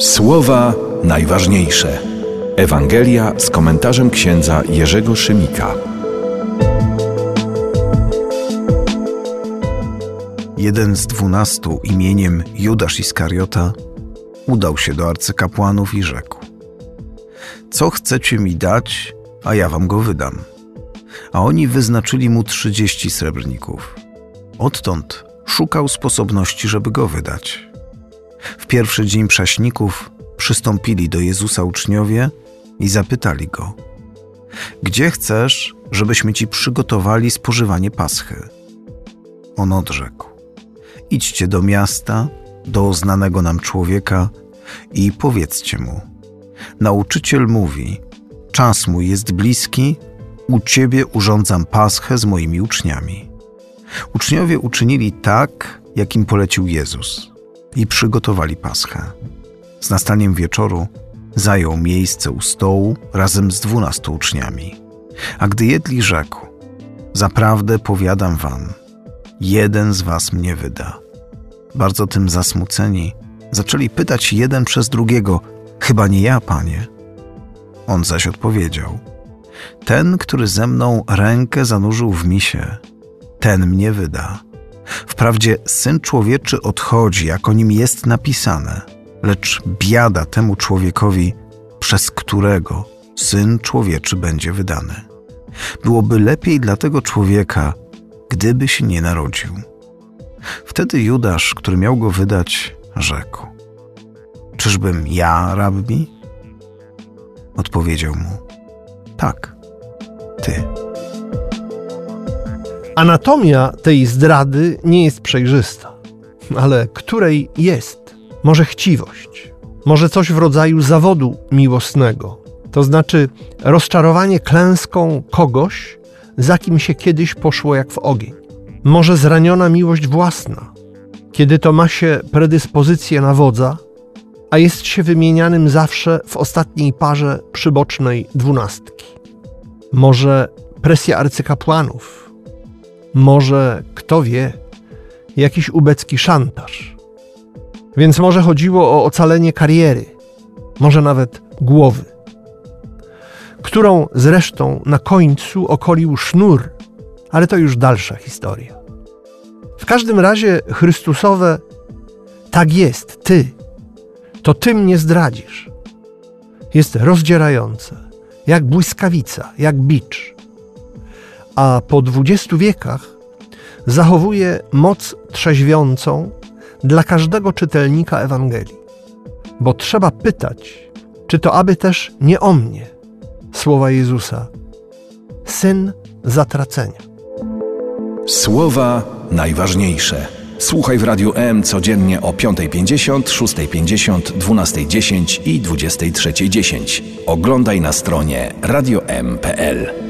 Słowa najważniejsze. Ewangelia z komentarzem księdza Jerzego Szymika. Jeden z dwunastu imieniem Judasz Iskariota udał się do arcykapłanów i rzekł: Co chcecie mi dać, a ja wam go wydam. A oni wyznaczyli mu trzydzieści srebrników. Odtąd szukał sposobności, żeby go wydać. W pierwszy dzień prześników przystąpili do Jezusa uczniowie i zapytali go: Gdzie chcesz, żebyśmy ci przygotowali spożywanie paschy? On odrzekł: Idźcie do miasta, do znanego nam człowieka i powiedzcie mu: Nauczyciel mówi: Czas mój jest bliski, u ciebie urządzam paschę z moimi uczniami. Uczniowie uczynili tak, jak im polecił Jezus i przygotowali paschę. Z nastaniem wieczoru zajął miejsce u stołu razem z dwunastu uczniami. A gdy jedli, rzekł: Zaprawdę powiadam wam, jeden z was mnie wyda. Bardzo tym zasmuceni, zaczęli pytać jeden przez drugiego: Chyba nie ja, panie. On zaś odpowiedział: Ten, który ze mną rękę zanurzył w misie, ten mnie wyda. Wprawdzie syn człowieczy odchodzi, jak o nim jest napisane, lecz biada temu człowiekowi, przez którego syn człowieczy będzie wydany. Byłoby lepiej dla tego człowieka, gdyby się nie narodził. Wtedy Judasz, który miał go wydać, rzekł: Czyżbym ja, rabbi? Odpowiedział mu: Tak, ty. Anatomia tej zdrady nie jest przejrzysta, ale której jest? Może chciwość, może coś w rodzaju zawodu miłosnego, to znaczy rozczarowanie klęską kogoś, za kim się kiedyś poszło jak w ogień. Może zraniona miłość własna, kiedy to ma się predyspozycję na wodza, a jest się wymienianym zawsze w ostatniej parze przybocznej dwunastki. Może presja arcykapłanów, może, kto wie, jakiś ubecki szantaż. Więc może chodziło o ocalenie kariery, może nawet głowy, którą zresztą na końcu okolił sznur, ale to już dalsza historia. W każdym razie Chrystusowe tak jest, ty, to ty mnie zdradzisz. Jest rozdzierające, jak błyskawica, jak bicz a po dwudziestu wiekach zachowuje moc trzeźwiącą dla każdego czytelnika Ewangelii. Bo trzeba pytać, czy to aby też nie o mnie, słowa Jezusa, syn zatracenia. Słowa najważniejsze. Słuchaj w Radiu M codziennie o 5.50, 6.50, 12.10 i 23.10. Oglądaj na stronie radiom.pl.